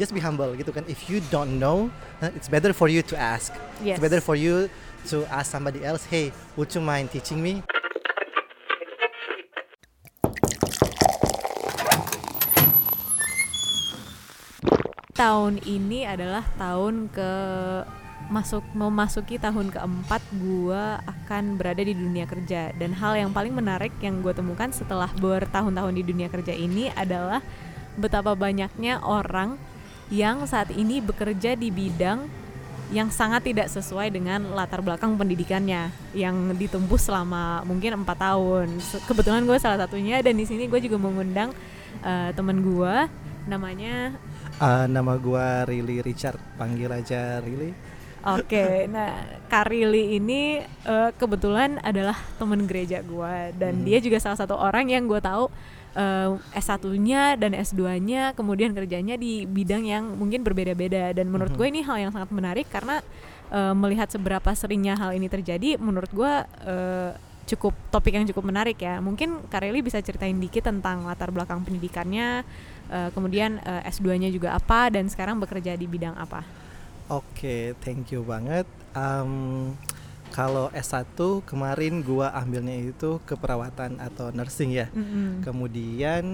just be humble gitu kan. If you don't know it's better for you to ask. Yes. it's better for you to ask somebody else hey would you mind teaching me? Tahun ini adalah tahun ke masuk memasuki tahun keempat gua akan berada di dunia kerja. Dan hal yang paling menarik yang gue temukan setelah bertahun-tahun di dunia kerja ini adalah betapa banyaknya orang yang saat ini bekerja di bidang yang sangat tidak sesuai dengan latar belakang pendidikannya yang ditempuh selama mungkin empat tahun. Kebetulan gue salah satunya dan di sini gue juga mengundang eh, temen gue namanya? Uh, nama gua Rilly Richard panggil aja Rilly Oke, nah Karili ini eh, kebetulan adalah temen gereja gue dan Mhm. dia juga salah satu orang yang gue tahu eh, S1-nya dan S2-nya kemudian kerjanya di bidang yang mungkin berbeda-beda dan menurut Mhm. gue ini hal yang sangat menarik karena eh, melihat seberapa seringnya hal ini terjadi menurut gue eh, cukup topik yang cukup menarik ya. Mungkin Kareli bisa ceritain dikit tentang latar belakang pendidikannya, eh, kemudian eh, S2-nya juga apa dan sekarang bekerja di bidang apa. Oke, thank you banget. Um, kalau S1 kemarin gua ambilnya itu keperawatan atau nursing ya. Mm-mm. Kemudian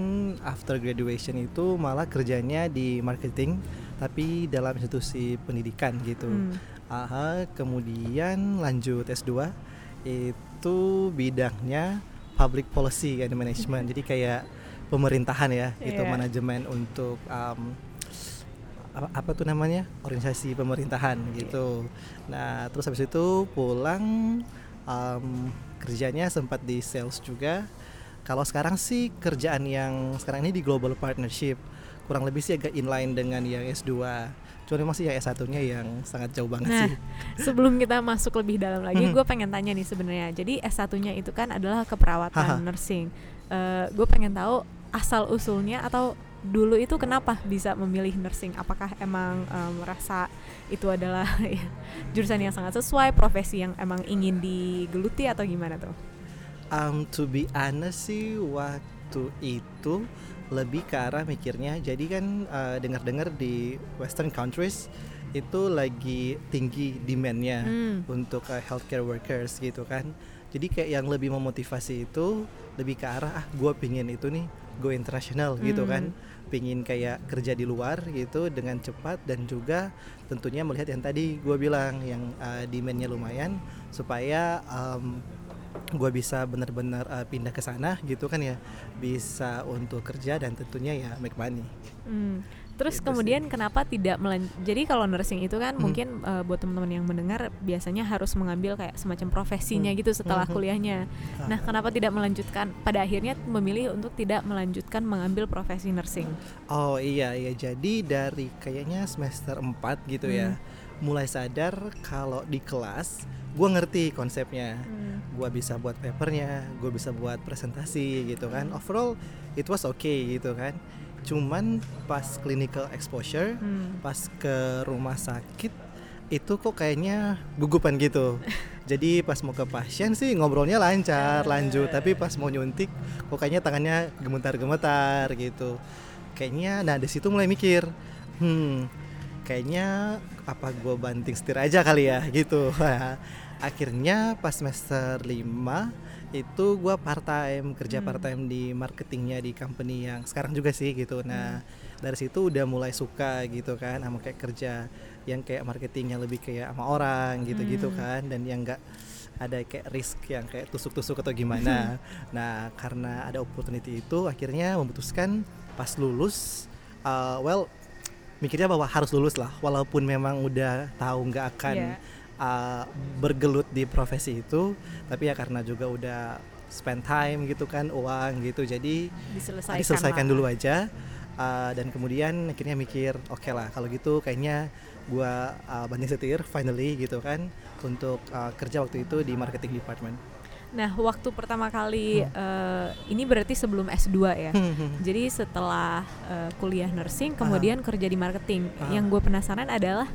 after graduation itu malah kerjanya di marketing tapi dalam institusi pendidikan gitu. Hmm. Aha, kemudian lanjut S2 itu bidangnya public policy and management. Jadi kayak pemerintahan ya, itu Iya. manajemen untuk um, apa, apa tuh namanya organisasi pemerintahan gitu. Nah terus habis itu pulang um, kerjanya sempat di sales juga. Kalau sekarang sih kerjaan yang sekarang ini di global partnership kurang lebih sih agak inline dengan yang S2. Cuma memang sih yang S1-nya yang sangat jauh banget Nah, sih. sebelum kita masuk lebih dalam lagi, gue pengen tanya nih sebenarnya. Jadi S1-nya itu kan adalah Haha. keperawatan nursing. gue pengen tahu asal usulnya atau dulu itu kenapa bisa memilih nursing? Apakah emang eh, merasa itu adalah ya, jurusan yang sangat sesuai, profesi yang emang ingin digeluti atau gimana tuh? Um, to be honest sih waktu itu lebih ke arah mikirnya jadi kan uh, dengar-dengar di western countries itu lagi tinggi demandnya Hmm. untuk uh, healthcare workers gitu kan jadi kayak yang lebih memotivasi itu lebih ke arah ah gue pingin itu nih go international gitu Hmm. kan pingin kayak kerja di luar gitu dengan cepat dan juga tentunya melihat yang tadi gue bilang yang uh, demandnya lumayan supaya um, gue bisa benar-benar uh, pindah ke sana gitu kan ya bisa untuk kerja dan tentunya ya make money Hmm. Terus Gitu kemudian kenapa tidak melan jadi kalau nursing itu kan Hmm. mungkin eh, buat teman-teman yang mendengar biasanya harus mengambil kayak semacam profesinya Hmm. gitu setelah Mhm. kuliahnya. Nah, kenapa tidak melanjutkan pada akhirnya memilih untuk tidak melanjutkan mengambil profesi nursing? Oh iya iya jadi dari kayaknya semester 4 gitu ya mulai sadar kalau di kelas gue ngerti konsepnya gue bisa buat papernya gue bisa buat presentasi gitu kan overall it was okay gitu kan cuman pas clinical exposure Hmm. pas ke rumah sakit itu kok kayaknya gugupan gitu. Jadi pas mau ke pasien sih ngobrolnya lancar lanjut. Tapi pas mau nyuntik kok kayaknya tangannya gemetar-gemetar gitu. Kayaknya nah di situ mulai mikir hmm kayaknya apa gue banting setir aja kali ya? Gitu. Akhirnya pas semester 5 itu gue part time kerja Hmm. part time di marketingnya di company yang sekarang juga sih gitu nah dari situ udah mulai suka gitu kan sama kayak kerja yang kayak marketing yang lebih kayak sama orang gitu-gitu Hmm. kan dan yang enggak ada kayak risk yang kayak tusuk-tusuk atau gimana nah karena ada opportunity itu akhirnya memutuskan pas lulus uh, well mikirnya bahwa harus lulus lah walaupun memang udah tahu nggak akan Iya. Uh, bergelut di profesi itu tapi ya karena juga udah spend time gitu kan uang gitu jadi Diselesaikan. diselesaikan lah. dulu aja uh, dan kemudian akhirnya mikir oke lah kalau gitu kayaknya gua uh, banding setir finally gitu kan untuk uh, kerja waktu itu di marketing department Nah, waktu pertama kali Hmm. eh, ini berarti sebelum S2 ya. Jadi setelah eh, kuliah nursing kemudian kerja di marketing. Ah. Yang gue penasaran adalah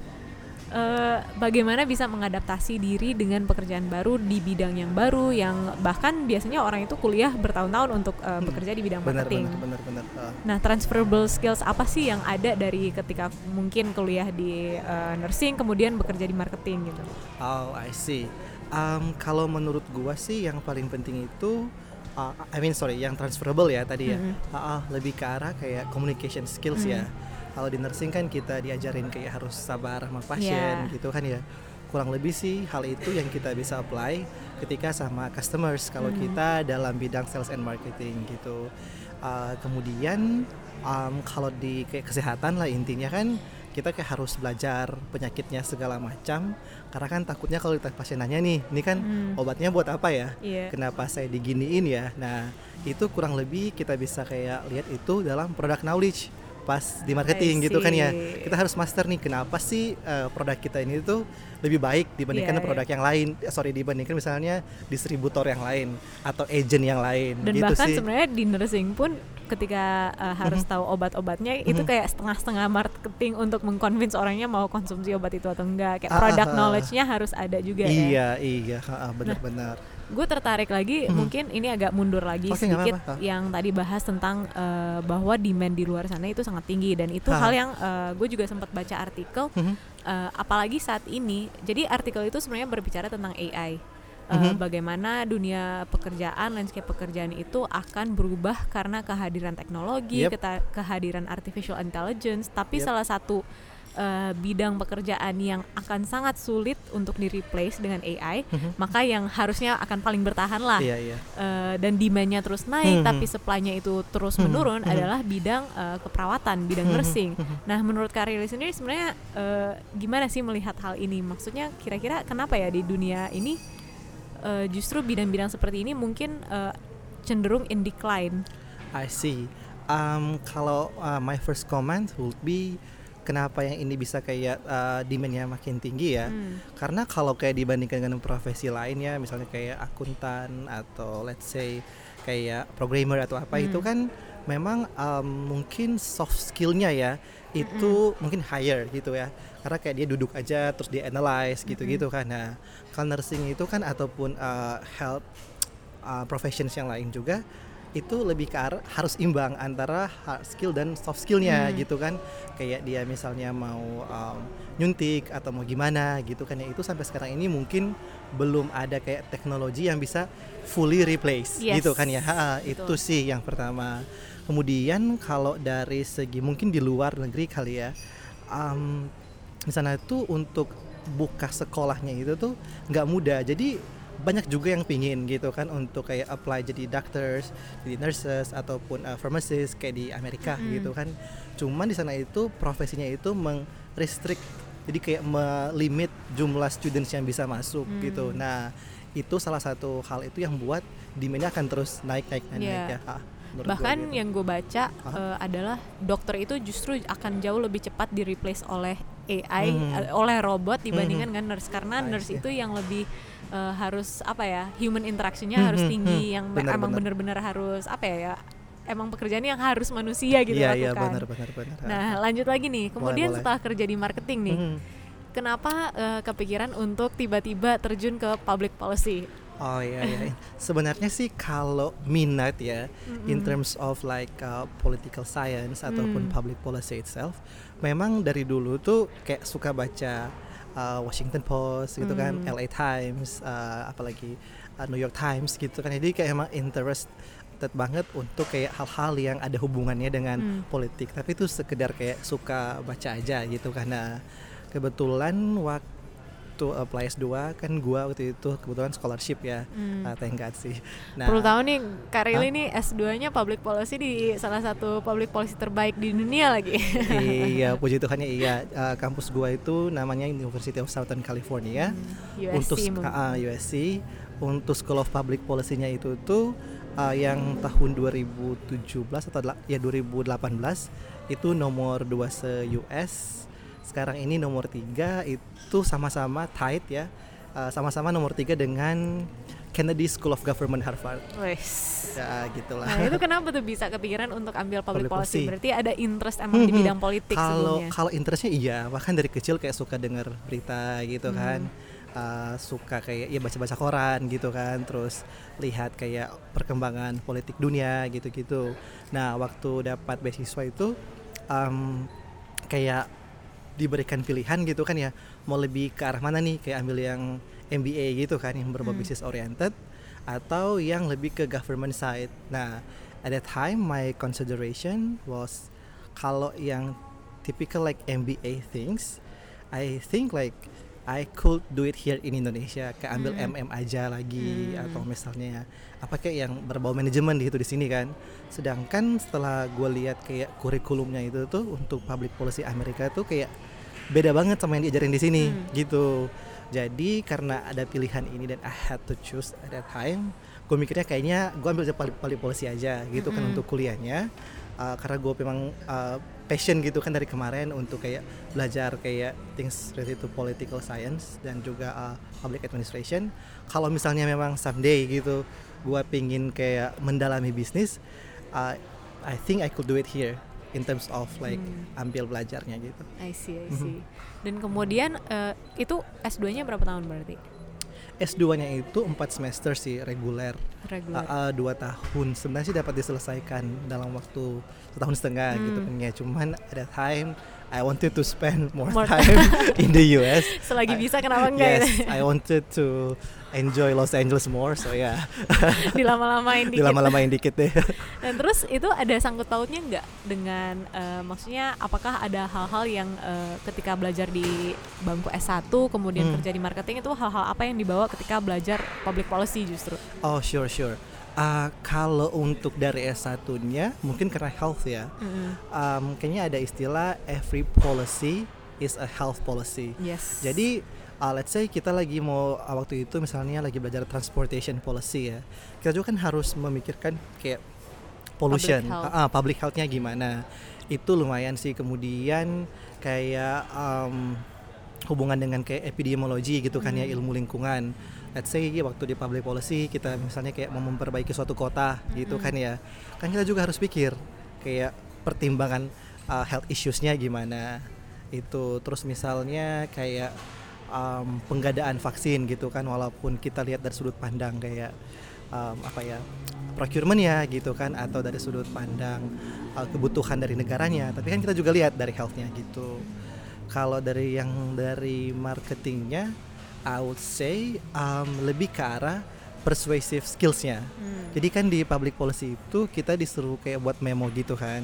eh, bagaimana bisa mengadaptasi diri dengan pekerjaan baru di bidang yang baru yang bahkan biasanya orang itu kuliah bertahun-tahun untuk Hmm. bekerja di bidang marketing. benar benar benar Ah. Nah, transferable skills apa sih yang ada dari ketika mungkin kuliah di eh, nursing kemudian bekerja di marketing gitu? Oh, I see. Um, kalau menurut gua sih yang paling penting itu uh, I mean sorry, yang transferable ya tadi ya. Mm-mm. Ah, ah, lebih ke arah kayak communication skills ya. Kalau di nursing kan kita diajarin kayak harus sabar sama pasien Yeah. gitu kan ya. Kurang lebih sih hal itu yang kita bisa apply ketika sama customers kalau Hmm. kita dalam bidang sales and marketing gitu. Uh, kemudian um, kalau di kayak kesehatan lah intinya kan kita kayak harus belajar penyakitnya segala macam karena kan takutnya kalau kita pasien nanya nih ini kan Hmm. obatnya buat apa ya Iya. kenapa saya diginiin ya nah itu kurang lebih kita bisa kayak lihat itu dalam product knowledge pas di marketing gitu kan ya. kita harus master nih kenapa sih eh, produk kita ini tuh lebih baik dibandingkan Iya, produk yang lain? Eh, sorry dibandingkan misalnya distributor yang lain atau agent yang lain Dan gitu bahkan sebenarnya di nursing pun ketika uh, harus tahu obat-obatnya itu Mhm. kayak setengah-setengah marketing untuk mengconvince orangnya mau konsumsi obat itu atau enggak. Kayak Ah, product ah, ah. knowledge-nya harus ada juga ya. iya iya. Ha, benar-benar Gue tertarik lagi Mhm. mungkin ini agak mundur lagi nggak sedikit apa-apa. yang tadi bahas tentang uh, bahwa demand di luar sana itu sangat tinggi dan itu Ha. hal yang gue juga sempat baca artikel Mhm. uh, apalagi saat ini. Jadi artikel itu sebenarnya berbicara tentang AI. Uh, Mhm. Bagaimana dunia pekerjaan, landscape pekerjaan itu akan berubah karena kehadiran teknologi, Yep. kehadiran artificial intelligence. Tapi Yep. salah satu uh, bidang pekerjaan yang akan sangat sulit untuk di replace dengan AI, Mhm. maka yang harusnya akan paling bertahan lah iya iya uh, dan demandnya terus naik Mhm. tapi supply-nya itu terus Mhm. menurun Mhm. adalah bidang uh, keperawatan bidang Mhm. nursing Mhm. nah menurut Kak Rili sendiri sebenarnya uh, gimana sih melihat hal ini maksudnya kira-kira kenapa ya di dunia ini uh, justru bidang-bidang seperti ini mungkin uh, cenderung in decline I see. Um, kalau uh, my first comment would be kenapa yang ini bisa kayak uh, demandnya makin tinggi ya? Hmm. Karena kalau kayak dibandingkan dengan profesi lainnya, misalnya kayak akuntan atau let's say kayak programmer atau apa Hmm. itu kan memang um, mungkin soft skillnya ya itu mungkin higher gitu ya. Karena kayak dia duduk aja terus dia analyze gitu-gitu kan. Nah, kalau nursing itu kan ataupun uh, health uh, professions yang lain juga itu lebih ke arah harus imbang antara hard skill dan soft skillnya Hmm. gitu kan. Kayak dia misalnya mau um, nyuntik atau mau gimana gitu kan. Ya itu sampai sekarang ini mungkin belum ada kayak teknologi yang bisa fully replace Yes, gitu kan ya. Ha, betul. itu sih yang pertama. Kemudian kalau dari segi mungkin di luar negeri kali ya um, di sana itu untuk buka sekolahnya itu tuh nggak mudah. Jadi banyak juga yang pingin gitu kan untuk kayak apply jadi doctors, jadi nurses ataupun uh, pharmacist kayak di Amerika Mm. gitu kan. Cuman di sana itu profesinya itu mengrestrict jadi kayak melimit jumlah students yang bisa masuk Hmm. gitu. Nah, itu salah satu hal itu yang buat demandnya akan terus naik naik naik, Iya. naik ya. Ah, gua bahkan gitu. yang gue baca Hah? eh, adalah dokter itu justru akan jauh lebih cepat di replace oleh AI Hmm. eh, oleh robot dibandingkan dengan nurse karena I nurse see. itu yang lebih eh, harus apa ya human interaksinya Hmm, harus hmm, tinggi hmm. yang Benar, emang bener-bener harus apa ya, ya emang pekerjaan yang harus manusia gitu Iya iya lakukan. benar benar benar. Nah lanjut lagi nih kemudian boleh. setelah kerja di marketing nih Hmm. kenapa eh, kepikiran untuk tiba-tiba terjun ke public policy? Oh iya iya. Sebenarnya sih kalau minat ya in Mm-mm. terms of like uh, political science ataupun Hmm. public policy itself, memang dari dulu tuh kayak suka baca uh, Washington Post gitu kan, Hmm. LA Times, uh, apalagi uh, New York Times gitu kan. Jadi kayak emang interested banget untuk kayak hal-hal yang ada hubungannya dengan Hmm. politik. Tapi itu sekedar kayak suka baca aja gitu karena kebetulan waktu apply S2 kan gua waktu itu kebetulan scholarship ya. Hmm. Uh, thank God sih. Nah, Perlu tahu nih, Kak Rili Hah? nih S2-nya public policy di salah satu public policy terbaik di dunia lagi. iya, puji Tuhannya iya. Uh, kampus gua itu namanya University of Southern California. USC untuk uh, USC untuk School of Public Policy-nya itu tuh uh, yang tahun 2017 atau ya 2018 itu nomor 2 se US. Sekarang ini nomor 3 itu sama-sama tied ya. Uh, sama-sama nomor 3 dengan Kennedy School of Government Harvard. Wes. Ya gitulah. Nah itu kenapa tuh bisa kepikiran untuk ambil public, Public policy? policy. Berarti ada interest emang di Mhm. bidang politik Kalau sebelumnya. kalau interestnya iya, bahkan dari kecil kayak suka denger berita gitu Hmm. kan. Uh, suka kayak ya baca-baca koran gitu kan, terus lihat kayak perkembangan politik dunia gitu-gitu. Nah waktu dapat beasiswa itu um, kayak diberikan pilihan gitu kan ya, mau lebih ke arah mana nih, kayak ambil yang MBA gitu kan, yang berbau Hmm. business oriented, atau yang lebih ke government side. Nah at that time my consideration was kalau yang typical like MBA things, I think like I could do it here in Indonesia, kayak ambil Hmm. MM aja lagi Hmm. atau misalnya apa kayak yang berbau manajemen gitu di sini kan. Sedangkan setelah gue lihat kayak kurikulumnya itu tuh untuk public policy Amerika tuh kayak beda banget sama yang diajarin di sini Hmm. gitu. Jadi karena ada pilihan ini dan I had to choose at that time, gue mikirnya kayaknya gue ambil aja public, public policy aja gitu kan Mm-mm. untuk kuliahnya. Uh, karena gue memang uh, passion gitu kan dari kemarin untuk kayak belajar kayak things related to political science dan juga uh, public administration. Kalau misalnya memang someday gitu, gue pingin kayak mendalami bisnis, uh, I think I could do it here in terms of like Hmm. ambil belajarnya gitu. I see, I Mhm. see. Dan kemudian eh, itu S2-nya berapa tahun berarti? S2-nya itu 4 semester sih reguler. Regular. Uh, uh, dua tahun sebenarnya sih dapat diselesaikan dalam waktu setahun setengah gitu Hmm. kan ya cuman that time I wanted to spend more, More time in the US Selagi I- bisa kenapa enggak yes ya? I wanted to enjoy Los Angeles more so ya Dilama-lamain dikit. dilama-lamain dikit deh Dan terus itu ada sangkut pautnya nggak dengan eh, maksudnya apakah ada hal-hal yang eh, ketika belajar di bangku S1 kemudian Hmm. kerja di marketing itu hal-hal apa yang dibawa ketika belajar public policy justru? oh sure sure Uh, kalau untuk dari S1-nya mungkin karena health ya Mm-mm. um, kayaknya ada istilah every policy is a health policy Yes. Jadi uh, let's say kita lagi mau uh, waktu itu misalnya lagi belajar transportation policy ya. Kita juga kan harus memikirkan kayak pollution, Public health. Ah, ah, public health-nya gimana. Itu lumayan sih. Kemudian kayak um, hubungan dengan kayak epidemiologi gitu kan ya Hmm. ilmu lingkungan. Let's say waktu di public policy kita misalnya kayak mau memperbaiki suatu kota gitu Mm-mm. kan ya. Kan kita juga harus pikir kayak pertimbangan uh, health issues-nya gimana itu terus misalnya kayak um, penggadaan vaksin gitu kan walaupun kita lihat dari sudut pandang kayak um, apa ya procurement ya gitu kan atau dari sudut pandang uh, kebutuhan dari negaranya tapi kan kita juga lihat dari healthnya gitu kalau dari yang dari marketingnya I would say um, lebih ke arah persuasive skillsnya Hmm. jadi kan di public policy itu kita disuruh kayak buat memo gitu kan.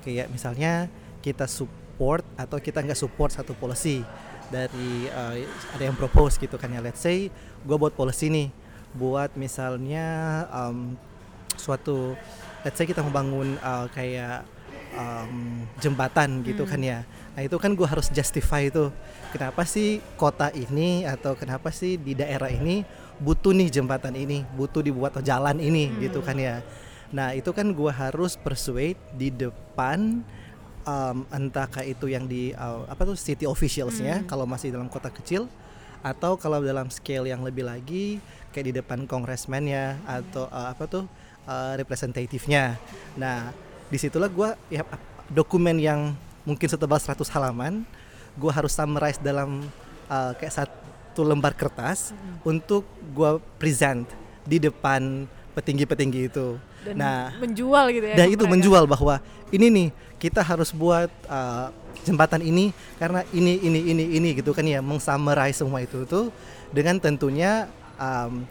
Kayak misalnya kita support atau kita nggak support satu policy dari uh, ada yang propose gitu kan ya. Let's say gue buat policy nih buat misalnya um, suatu let's say kita membangun uh, kayak um, jembatan gitu Hmm. kan ya. Nah itu kan gue harus justify itu kenapa sih kota ini atau kenapa sih di daerah ini butuh nih jembatan ini, butuh dibuat jalan ini Hmm. gitu kan ya. Nah itu kan gue harus persuade di depan um, entah kayak itu yang di uh, apa tuh city officialsnya Hmm. kalau masih dalam kota kecil atau kalau dalam scale yang lebih lagi kayak di depan kongresmen ya atau uh, apa tuh uh, representatifnya. Nah di situlah gue ya dokumen yang mungkin setebal 100 halaman gue harus summarize dalam uh, kayak satu lembar kertas Mm-mm. untuk gue present di depan petinggi-petinggi itu. Dan nah, menjual gitu ya. dan itu mereka. menjual bahwa ini nih kita harus buat uh, jembatan ini karena ini ini ini ini gitu kan ya mengsummarize semua itu tuh dengan tentunya um,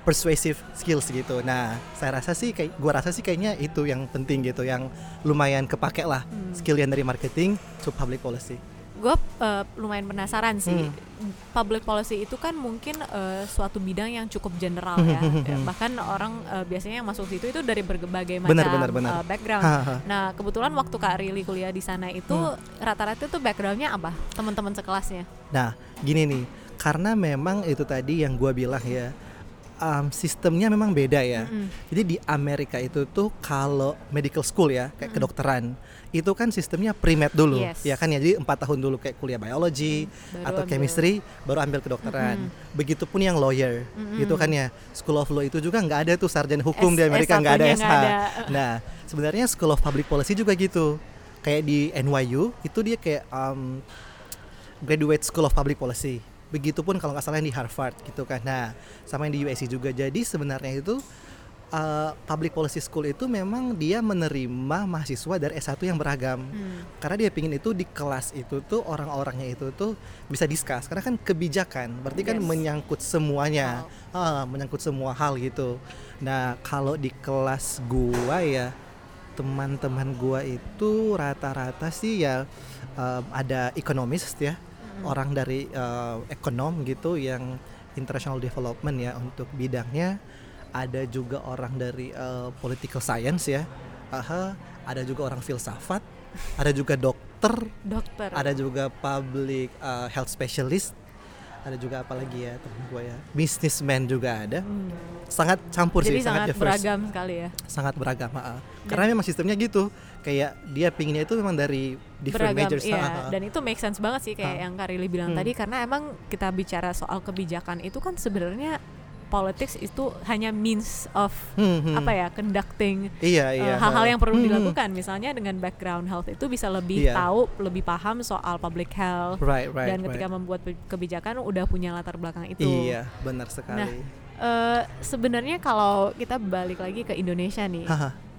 persuasive skills gitu. Nah, saya rasa sih kayak gua rasa sih kayaknya itu yang penting gitu, yang lumayan kepake lah Hmm. skill yang dari marketing to public policy. gue uh, lumayan penasaran sih Hmm. public policy itu kan mungkin uh, suatu bidang yang cukup general ya Ya, bahkan orang uh, biasanya yang masuk situ itu dari berbagai macam Benar, benar, benar. uh, background Ha, ha. nah kebetulan waktu kak Rili kuliah di sana itu Hmm. rata-rata tuh backgroundnya apa teman-teman sekelasnya Nah, gini nih, karena memang itu tadi yang gua bilang ya, um, sistemnya memang beda ya. Mm-mm. Jadi di Amerika itu tuh kalau medical school ya kayak kedokteran itu kan sistemnya pre-med dulu Yes. ya kan ya jadi empat tahun dulu kayak kuliah biology Baru atau ambil- chemistry baru ambil kedokteran. Begitupun yang lawyer gitu kan ya. School of Law itu juga nggak ada tuh sarjana hukum di S- Amerika nggak ada S1-nya SH. ada. Nah sebenarnya School of Public Policy juga gitu. Kayak di NYU itu dia kayak um, graduate School of Public Policy. Begitupun kalau nggak salah yang di Harvard gitu kan. Nah, sama yang di USC juga. Jadi sebenarnya itu uh, Public Policy School itu memang dia menerima mahasiswa dari S1 yang beragam. Hmm. Karena dia pingin itu di kelas itu tuh orang-orangnya itu tuh bisa discuss. Karena kan kebijakan, berarti kan Yes. menyangkut semuanya, Ah, menyangkut semua hal gitu. Nah, kalau di kelas gua ya teman-teman gua itu rata-rata sih ya um, ada ekonomis ya orang dari uh, ekonom gitu yang international development ya untuk bidangnya. Ada juga orang dari uh, political science ya. Aha, ada juga orang filsafat ada juga dokter Dokter. ada juga public uh, health specialist ada juga apa lagi ya temen gue ya businessman juga ada Hmm. sangat campur Jadi sih sangat, sangat beragam sekali ya. sangat beragam ha-ha. karena memang sistemnya gitu kayak dia pinginnya itu memang dari different beragam majors iya ha-ha. dan itu make sense banget sih kayak Ha. yang Karili bilang Hmm. tadi karena emang kita bicara soal kebijakan itu kan sebenarnya politics itu hanya means of Hmm, hmm. apa ya conducting iya uh, iya hal-hal ha. yang perlu Hmm, hmm. dilakukan misalnya dengan background health itu bisa lebih Iya. tahu lebih paham soal public health right right dan ketika right. membuat kebijakan udah punya latar belakang itu iya benar sekali Eh, sebenarnya kalau kita balik lagi ke Indonesia nih.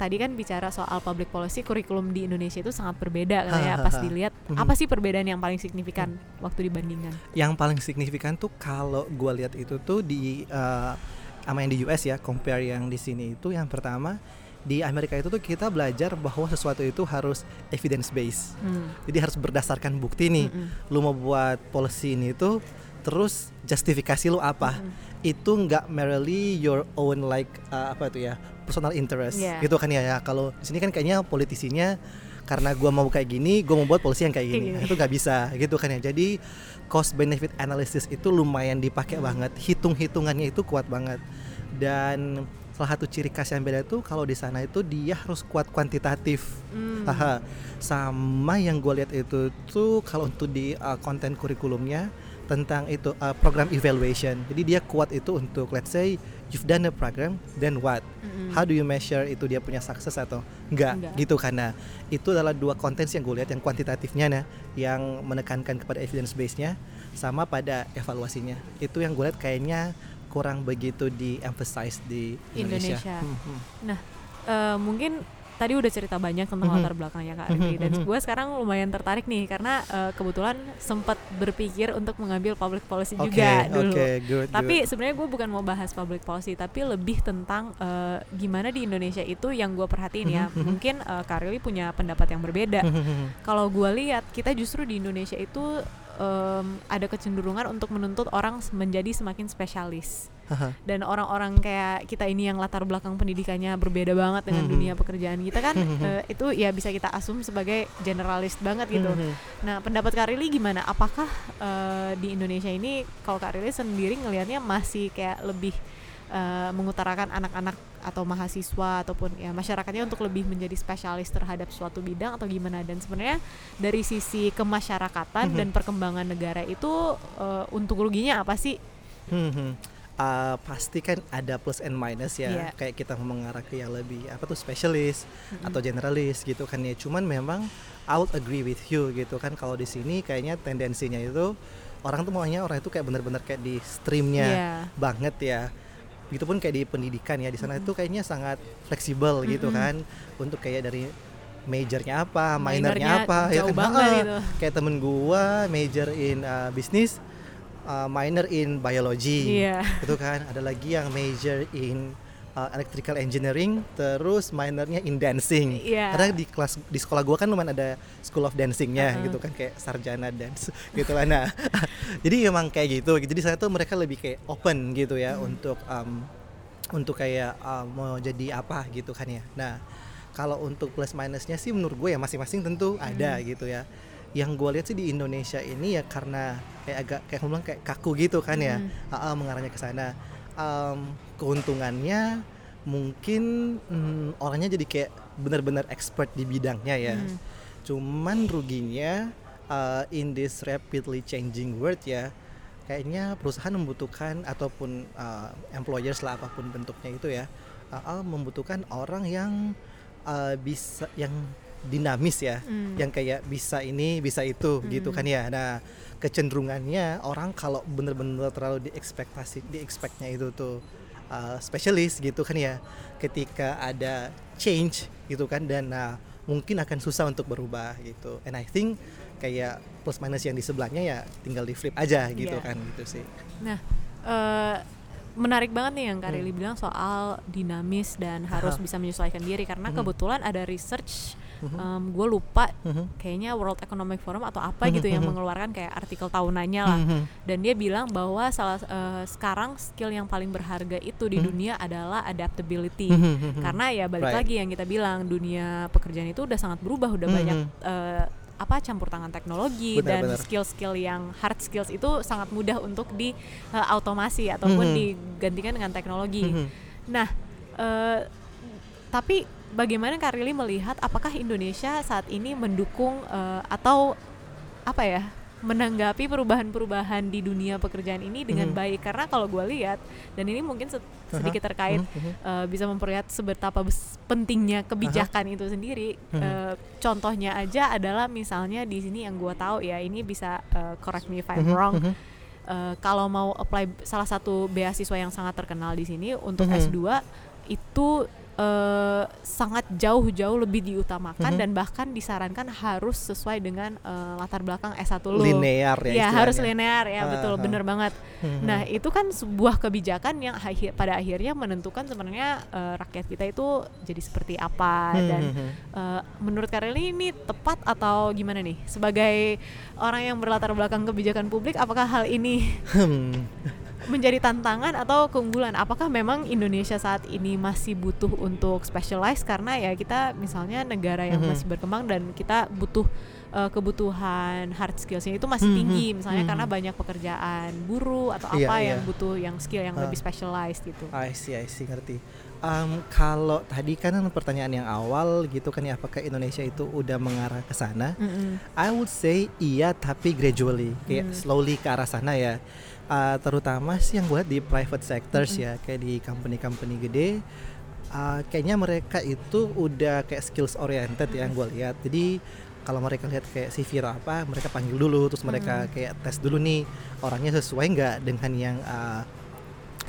Tadi kan bicara soal public policy kurikulum di Indonesia itu sangat berbeda kan ya ha, pas ha. dilihat Mhm. apa sih perbedaan yang paling signifikan waktu dibandingkan yang paling signifikan tuh kalau gua lihat itu tuh di uh, sama yang di US ya compare yang di sini itu yang pertama di Amerika itu tuh kita belajar bahwa sesuatu itu harus evidence based Hmm. jadi harus berdasarkan bukti nih Mm-mm. lu mau buat policy ini tuh terus justifikasi lu apa Mm-mm. itu nggak merely your own like uh, apa itu ya personal interest Iya. gitu kan ya, ya. kalau di sini kan kayaknya politisinya karena gua mau kayak gini gua mau buat polisi yang kayak gini. Nah, itu nggak bisa gitu kan ya jadi cost benefit analysis itu lumayan dipakai Hmm. banget hitung hitungannya itu kuat banget dan salah satu ciri khas yang beda tuh kalau di sana itu dia harus kuat kuantitatif Hmm. Sama yang gue lihat itu tuh kalau untuk di uh, konten kurikulumnya tentang itu uh, program evaluation. Jadi dia kuat itu untuk let's say you've done a program, then what? Mm-mm. How do you measure itu dia punya sukses atau enggak? Enggak. Gitu karena itu adalah dua konten yang gue lihat yang kuantitatifnya nah, yang menekankan kepada evidence base-nya sama pada evaluasinya. Itu yang gue lihat kayaknya kurang begitu di emphasize di Indonesia. Indonesia. Hmm, hmm. Nah, eh, mungkin tadi udah cerita banyak tentang Mhm. latar belakangnya Kak Rifki dan Mhm. gue sekarang lumayan tertarik nih karena eh, kebetulan sempat berpikir untuk mengambil public policy Oke, juga dulu. oke, good, Tapi sebenarnya gue bukan mau bahas public policy, tapi lebih tentang eh, gimana di Indonesia itu yang gue perhatiin ya. Mhm, mhm. Mungkin eh, Kak Rili punya pendapat yang berbeda. Hmm, hmm, hmm. Kalau gue lihat kita justru di Indonesia itu em, ada kecenderungan untuk menuntut orang menjadi semakin spesialis Haha. dan orang-orang kayak kita ini yang latar belakang pendidikannya berbeda banget dengan Mhm. dunia pekerjaan kita kan eh, itu ya bisa kita asum sebagai generalis banget gitu. Hmm, hmm. Nah pendapat Kak Rili gimana? Apakah eh, di Indonesia ini kalau Kak Rili sendiri ngelihatnya masih kayak lebih eh, mengutarakan anak-anak atau mahasiswa ataupun ya masyarakatnya untuk lebih menjadi spesialis terhadap suatu bidang atau gimana? Dan sebenarnya dari sisi kemasyarakatan Mhm. dan perkembangan negara itu eh, untuk ruginya apa sih? Hmm, hmm. Uh, pasti kan ada plus and minus ya Iya. kayak kita mau mengarah ke yang lebih apa tuh spesialis Mm-mm. atau generalis gitu kan ya cuman memang I would agree with you gitu kan kalau di sini kayaknya tendensinya itu orang tuh maunya orang itu kayak bener-bener kayak di streamnya Iya. banget ya gitu pun kayak di pendidikan ya di sana Mm-mm. itu kayaknya sangat fleksibel gitu Mm-mm. kan untuk kayak dari majornya apa minornya Minornya apa ya jauh kan banget gitu. kayak temen gua major in uh, bisnis uh, minor in biology Iya. itu kan ada lagi yang major in uh, electrical engineering terus minornya in dancing Iya. karena di kelas di sekolah gua kan lumayan ada school of dancingnya Uh-uh. gitu kan kayak sarjana dance gitu lah nah jadi emang kayak gitu jadi saya tuh mereka lebih kayak open gitu ya Hmm. untuk um, untuk kayak um, mau jadi apa gitu kan ya nah kalau untuk plus minusnya sih menurut gue ya masing-masing tentu ada Hmm. gitu ya yang gue lihat sih di Indonesia ini ya karena kayak agak kayak ngomong kayak kaku gitu kan ya Hmm. Ah, ah, mengarahnya ke sana Em, keuntungannya mungkin hmm, orangnya jadi kayak benar-benar expert di bidangnya ya. Hmm. Cuman ruginya uh, in this rapidly changing world ya, kayaknya perusahaan membutuhkan ataupun uh, employers lah apa pun bentuknya itu ya, uh, uh, membutuhkan orang yang uh, bisa yang dinamis ya, Hmm. yang kayak bisa ini bisa itu gitu Hmm. kan ya. Nah kecenderungannya orang kalau bener-bener terlalu diekspektasi diekspektnya itu tuh uh, spesialis gitu kan ya, ketika ada change gitu kan dan nah, mungkin akan susah untuk berubah gitu. And I think kayak plus minus yang di sebelahnya ya tinggal di flip aja gitu Iya. kan gitu sih. Nah, eh, menarik banget nih yang Kak Hmm. Bilang soal dinamis dan harus Aha. bisa menyesuaikan diri karena Mhm. kebetulan ada research Mhm. gue lupa Mhm. kayaknya World Economic Forum atau apa Mhm, gitu yang mengeluarkan kayak artikel tahunannya lah dan dia bilang bahwa salah eh, sekarang skill yang paling berharga itu di dunia adalah adaptability karena ya balik Right. lagi yang kita bilang dunia pekerjaan itu udah sangat berubah udah banyak eh, apa campur tangan teknologi Benar, dan skill-skill yang hard skills itu sangat mudah untuk di eh, automasi ataupun Mhm. digantikan dengan teknologi. Mhm. Nah, eh, tapi bagaimana Kak Rili melihat apakah Indonesia saat ini mendukung eh, atau apa ya menanggapi perubahan-perubahan di dunia pekerjaan ini dengan Mhm. baik karena kalau gue lihat dan ini mungkin se- sedikit terkait. Mhm. eh, bisa memperlihat seberapa pentingnya kebijakan itu sendiri. Mhm. Eh, contohnya aja adalah misalnya di sini yang gue tahu ya ini bisa eh, correct me if I'm Mhm. wrong. Eh, kalau mau apply salah satu beasiswa yang sangat terkenal di sini untuk Mhm. S2 itu eh, sangat jauh-jauh lebih diutamakan Mhm. dan bahkan disarankan harus sesuai dengan eh, latar belakang S1 lu. linear ya Ya harus linear ya Ah, betul ah. bener banget. Mhm. Nah itu kan sebuah kebijakan yang akhir, pada akhirnya menentukan sebenarnya eh, rakyat kita itu jadi seperti apa Mhm. dan Mhm. eh, menurut Kareli ini tepat atau gimana nih sebagai orang yang berlatar belakang kebijakan publik apakah hal ini Hmm. Menjadi tantangan atau keunggulan apakah memang Indonesia saat ini masih butuh untuk specialize karena ya kita misalnya negara yang Mhm. masih berkembang dan kita butuh eh, kebutuhan hard skillsnya itu masih Mhm. tinggi misalnya Mhm. karena banyak pekerjaan buruh atau Iya, apa iya. yang butuh yang skill yang Ah. lebih specialized gitu I see, I see, ngerti. Um, kalau tadi kan pertanyaan yang awal gitu kan ya, apakah Indonesia itu udah mengarah ke sana? Mm-mm. I would say iya, tapi gradually, kayak Hmm. slowly ke arah sana ya. Uh, terutama sih yang lihat di private sectors Mm-mm. ya, kayak di company-company gede, uh, kayaknya mereka itu udah kayak skills oriented yang gue lihat. Jadi kalau mereka lihat kayak CV apa, mereka panggil dulu, terus mereka Hmm. kayak tes dulu nih orangnya sesuai nggak dengan yang uh,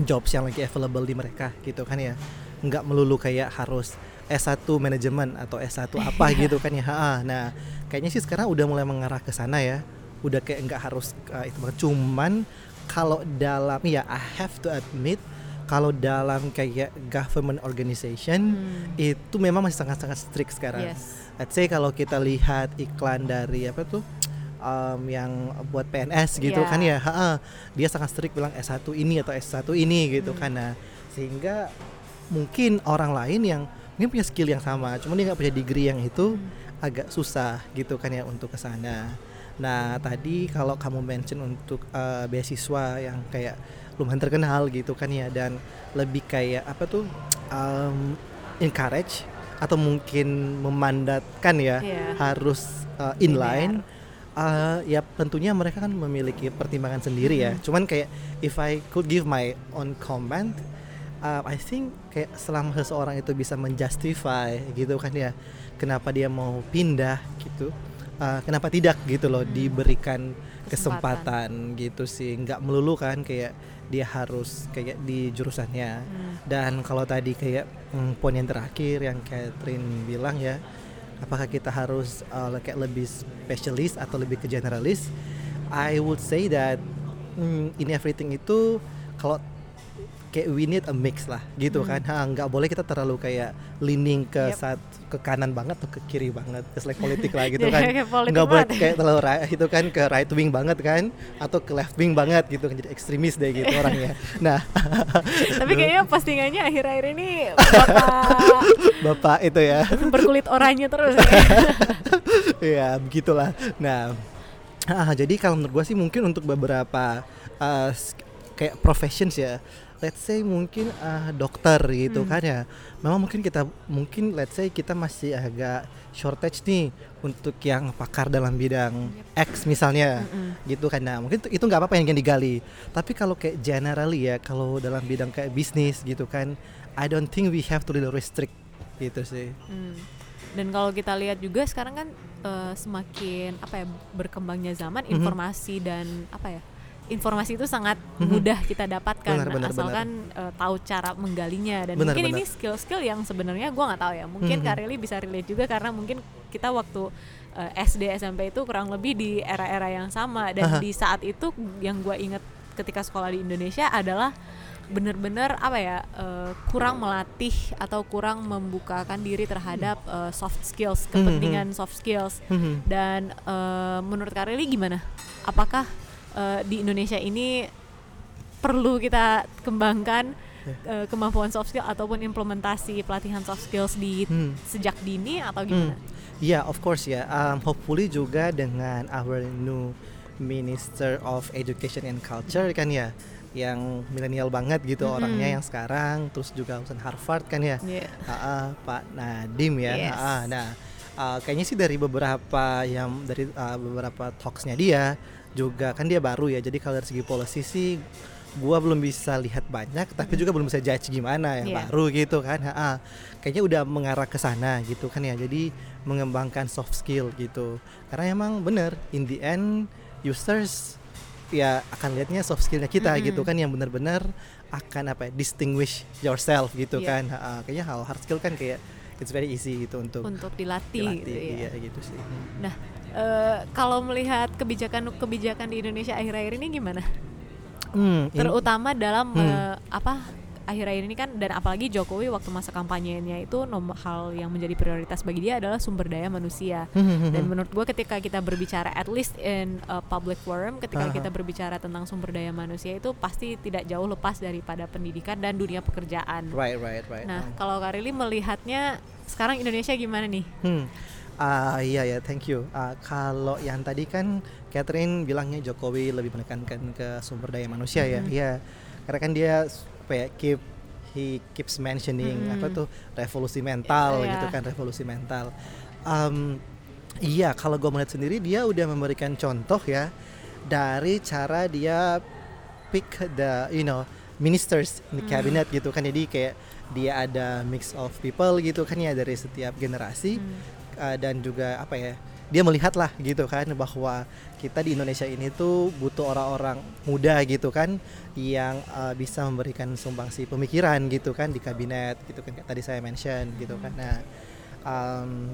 jobs yang lagi available di mereka gitu kan ya nggak melulu kayak harus S1 manajemen atau S1 apa gitu kan ya Ha, nah kayaknya sih sekarang udah mulai mengarah ke sana ya udah kayak nggak harus uh, itu banget cuman kalau dalam ya I have to admit kalau dalam kayak government organization Hmm. itu memang masih sangat-sangat strict sekarang yes let's say kalau kita lihat iklan dari apa tuh um, yang buat PNS gitu Iya. kan ya ha-ha, dia sangat strict bilang S1 ini atau S1 ini gitu Hmm. kan nah sehingga mungkin orang lain yang mungkin punya skill yang sama cuman dia nggak punya degree yang itu Hmm. agak susah gitu kan ya untuk ke sana nah tadi kalau kamu mention untuk uh, beasiswa yang kayak lumayan terkenal gitu kan ya dan lebih kayak apa tuh um, encourage atau mungkin memandatkan ya Iya. harus uh, inline Linear. Uh, ya tentunya mereka kan memiliki pertimbangan sendiri ya. Mhm. Cuman kayak if I could give my own comment, uh, I think kayak selama seseorang itu bisa menjustify gitu kan ya, kenapa dia mau pindah gitu, uh, kenapa tidak gitu loh Hmm. diberikan Kesempatan. kesempatan gitu sih, nggak melulu kan kayak dia harus kayak di jurusannya. Hmm. Dan kalau tadi kayak mm, poin yang terakhir yang Catherine bilang ya, apakah kita harus uh, kayak lebih spesialis atau lebih ke generalis? I would say that mm, in everything itu kalau kayak we need a mix lah gitu Hmm. kan. Ha, nggak boleh kita terlalu kayak leaning ke Yep. saat ke kanan banget atau ke kiri banget. Just like politik lah gitu kan. Nggak boleh kayak terlalu ra- itu kan ke right wing banget kan atau ke left wing banget gitu kan jadi ekstremis deh gitu orangnya. Nah, Tapi kayaknya postingannya akhir-akhir ini bapak Bapak itu ya. berkulit oranye terus ya. ya begitulah nah ah, jadi kalau menurut gue sih mungkin untuk beberapa uh, kayak professions ya let's say mungkin uh, dokter gitu Hmm. kan ya memang mungkin kita mungkin let's say kita masih agak shortage nih untuk yang pakar dalam bidang X misalnya Mm-mm. gitu kan nah mungkin itu- nggak apa-apa yang yang digali tapi kalau kayak generally ya kalau dalam bidang kayak bisnis gitu kan I don't think we have to really restrict gitu sih Hmm. Dan kalau kita lihat juga sekarang kan eh, semakin apa ya berkembangnya zaman Mhm. informasi dan apa ya informasi itu sangat Mhm. mudah kita dapatkan Benar, benar, asalkan eh, tahu cara menggalinya dan Benar, mungkin benar. ini skill-skill yang sebenarnya gua nggak tahu ya mungkin. Kak Rili bisa relate juga karena mungkin kita waktu eh, SD SMP itu kurang lebih di era-era yang sama dan Aha. di saat itu yang gua inget ketika sekolah di Indonesia adalah bener-bener apa ya eh, kurang melatih atau kurang membukakan diri terhadap eh, soft skills kepentingan soft skills Mhm. dan eh, menurut Kak Rili gimana? Apakah eh, di Indonesia ini perlu kita kembangkan eh, kemampuan soft skill ataupun implementasi pelatihan soft skills di Hmm. sejak dini atau gimana? Yeah, of course ya. Um, hopefully juga dengan our new Minister of Education and Culture kan ya, yang milenial banget gitu Mm-mm. orangnya yang sekarang, terus juga lulusan Harvard kan ya, Iya. Ah, ah, Pak Nadim ya. Yes. Ah, ah, nah, ah, kayaknya sih dari beberapa yang dari ah, beberapa talksnya dia juga kan dia baru ya. Jadi kalau dari segi policy sih gua belum bisa lihat banyak tapi juga belum bisa judge gimana yang Iya. baru gitu kan Ha, ah. kayaknya udah mengarah ke sana gitu kan ya jadi mengembangkan soft skill gitu karena emang bener in the end users ya akan lihatnya soft skillnya kita Mm-mm. gitu kan yang benar-benar akan apa ya, distinguish yourself gitu Iya. kan Ha, ah. kayaknya hal hard skill kan kayak it's very easy gitu untuk Untuk dilatih, dilatih gitu ya. iya gitu sih Nah, eh, kalau melihat kebijakan-kebijakan di Indonesia akhir-akhir ini gimana? Hmm, terutama dalam Hmm. eh, apa akhir-akhir ini kan dan apalagi Jokowi waktu masa kampanyenya itu nomor hal yang menjadi prioritas bagi dia adalah sumber daya manusia Hmm, dan menurut gue ketika kita berbicara at least in a public forum ketika Aha. kita berbicara tentang sumber daya manusia itu pasti tidak jauh lepas daripada pendidikan dan dunia pekerjaan right right right nah kalau Karili melihatnya sekarang Indonesia gimana nih Hmm. Ah iya ya, thank you. Ah, kalau yang tadi kan Catherine bilangnya Jokowi lebih menekankan ke sumber daya manusia ya. Mhm. Iya. Karena kan dia apa ya, keep he keeps mentioning Mhm. apa tuh revolusi mental Iya. gitu kan, revolusi mental. Um, iya, kalau gue melihat sendiri dia udah memberikan contoh ya dari cara dia pick the you know ministers in the Hmm. cabinet gitu kan. Jadi kayak dia ada mix of people gitu kan ya dari setiap generasi Hmm. uh, dan juga apa ya dia melihat lah gitu kan bahwa kita di Indonesia ini tuh butuh orang-orang muda gitu kan yang uh, bisa memberikan sumbangsi pemikiran gitu kan di kabinet gitu kan tadi saya mention gitu kan. Nah um,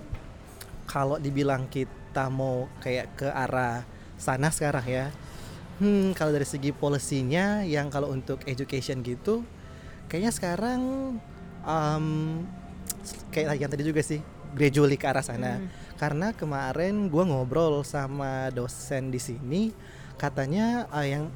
kalau dibilang kita mau kayak ke arah sana sekarang ya hmm kalau dari segi polisinya yang kalau untuk education gitu kayaknya sekarang um, kayak yang tadi juga sih gradually ke arah sana Hmm. karena kemarin gua ngobrol sama dosen di sini katanya uh, yang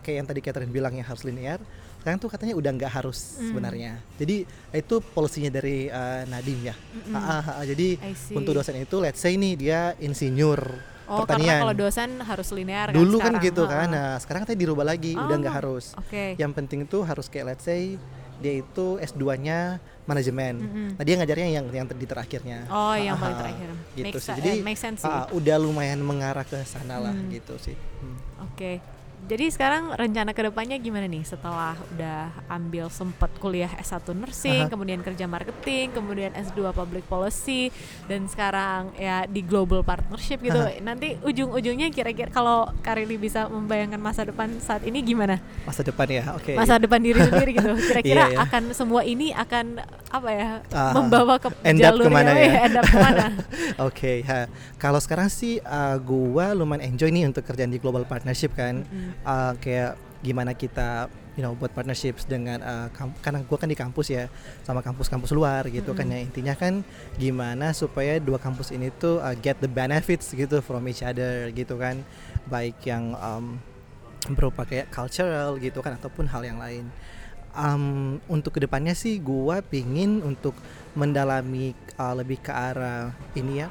kayak yang tadi Catherine bilang yang harus linear sekarang tuh katanya udah nggak harus Hmm. sebenarnya jadi itu polisinya dari uh, Nadim ya Mm-mm. Ah, ah, ah, jadi untuk dosen itu let's say nih dia insinyur Oh, pertanian karena kalau dosen harus linear kan dulu kan sekarang. gitu kan Ha-ha. nah sekarang katanya dirubah lagi udah nggak Oh, harus Oke. yang penting tuh harus kayak let's say dia itu S2-nya manajemen. Mm-mm. Nah, dia ngajarnya yang yang di terakhirnya. Oh, yang Ah, paling ah, terakhir. Gitu Make sih. Jadi make sense sih. ah, udah lumayan mengarah ke sana lah Hmm. gitu sih. Hmm. Oke. Jadi sekarang rencana ke depannya gimana nih setelah udah ambil sempet kuliah S1 nursing, Aha. kemudian kerja marketing, kemudian S2 public policy, dan sekarang ya di global partnership gitu. Aha. Nanti ujung-ujungnya kira-kira kalau Karili bisa membayangkan masa depan saat ini gimana? Masa depan ya. Oke. Masa depan diri sendiri gitu. Kira-kira Iya, iya. akan semua ini akan apa ya? Ah, membawa ke end up jalur ke mana yang- ya? end up ke mana? Oke, ha. Kalau sekarang sih uh, gua lumayan enjoy nih untuk kerjaan di global partnership kan. Mm-mm. Uh, kayak gimana kita you know buat partnerships dengan uh, karena gua kan di kampus ya sama kampus-kampus luar gitu kan ya. Intinya kan gimana supaya dua kampus ini tuh uh, get the benefits gitu from each other gitu kan. Baik yang um, berupa kayak cultural gitu kan ataupun hal yang lain. Um, untuk ke depannya sih gua pingin untuk mendalami uh, lebih ke arah ini ya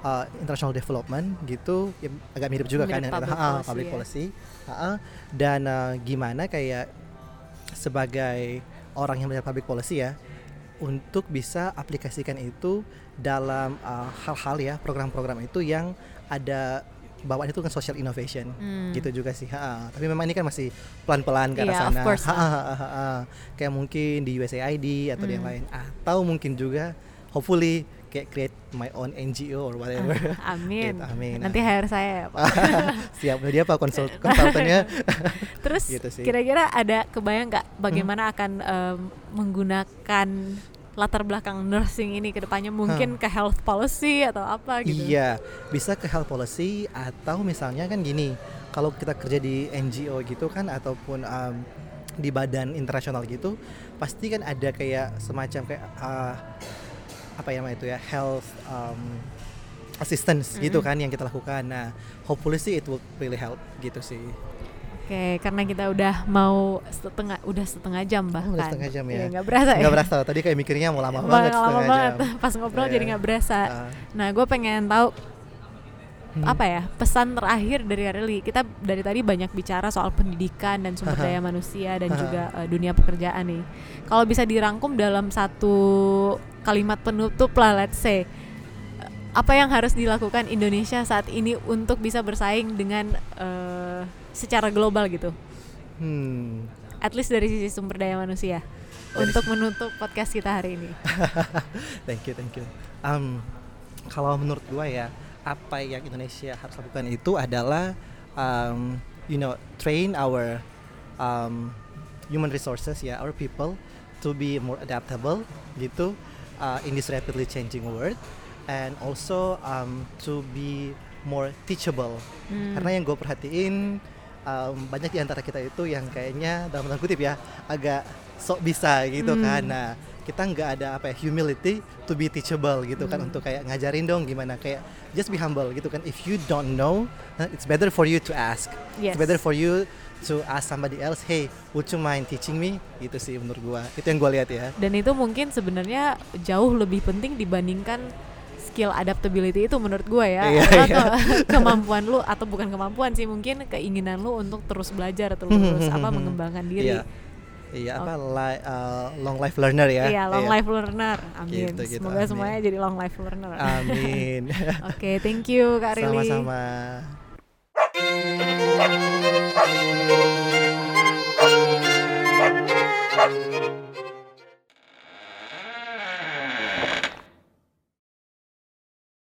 uh, international development gitu ya, agak mirip juga Mirip kan dengan public ah, policy public ya. policy. Ah, dan uh, gimana kayak sebagai orang yang belajar public policy ya untuk bisa aplikasikan itu dalam uh, hal-hal ya program-program itu yang ada bawaan itu kan social innovation. Hmm. gitu juga sih ha, tapi memang ini kan masih pelan-pelan ke arah of sana. course Ha, ha, ha, ha, kayak mungkin di USAID atau di yang Hmm. lain. Atau mungkin juga hopefully create my own NGO or whatever Ah, amin. Gitu, amin. Nanti hire saya ya, Pak. siap dia apa konsul konsultannya Terus Gitu kira-kira ada kebayang nggak Hmm. bagaimana akan em, menggunakan latar belakang nursing ini ke depannya mungkin ke health policy atau apa gitu. Iya, bisa ke health policy atau misalnya kan gini, kalau kita kerja di NGO gitu kan ataupun um, di badan internasional gitu, pasti kan ada kayak semacam kayak uh, apa ya itu ya health um, assistance gitu Mm-mm. kan yang kita lakukan. Nah, hopefully sih it will really help gitu sih. Oke, karena kita udah mau setengah udah setengah jam bahkan. udah setengah jam ya. Iya, nggak berasa ya. Berasa, tadi kayak mikirnya mau lama Bang, banget lama setengah banget. jam. Pas ngobrol Iya. jadi nggak berasa. Ah, Nah, gue pengen tahu hmm. apa ya pesan terakhir dari Areli. Kita dari tadi banyak bicara soal pendidikan dan sumber daya manusia dan juga eh, dunia pekerjaan nih. Kalau bisa dirangkum dalam satu kalimat penutup lah, let's say apa yang harus dilakukan Indonesia saat ini untuk bisa bersaing dengan eh, secara global gitu, Hmm. at least dari sisi sumber daya manusia. Dari Untuk menutup podcast kita hari ini. thank you, thank you. Um, kalau menurut gua ya, apa yang Indonesia harus lakukan itu adalah, um, you know, train our um, human resources ya, our people to be more adaptable gitu uh, in this rapidly changing world, and also um, to be more teachable. Hmm. Karena yang gue perhatiin um, banyak di antara kita itu yang kayaknya dalam tanda kutip ya agak sok bisa gitu Hmm. kan. Nah, kita nggak ada apa ya humility to be teachable gitu kan Hmm. untuk kayak ngajarin dong gimana kayak just be humble gitu kan. If you don't know, uh, it's better for you to ask. Yes. It's better for you to ask somebody else, hey, would you mind teaching me? Itu sih menurut gua. Itu yang gua lihat ya. dan itu mungkin sebenarnya jauh lebih penting dibandingkan skill adaptability itu menurut gue ya Iya, Karena iya. ke- kemampuan lu atau bukan kemampuan sih mungkin keinginan lu untuk terus belajar terus apa mengembangkan diri Iya. Iya apa li- uh, long life learner ya. Iya, long Iya. life learner amin Gitu, gitu, semoga amin. semuanya jadi long life learner Amin. oke thank you kak Rili Sama-sama. Thank you.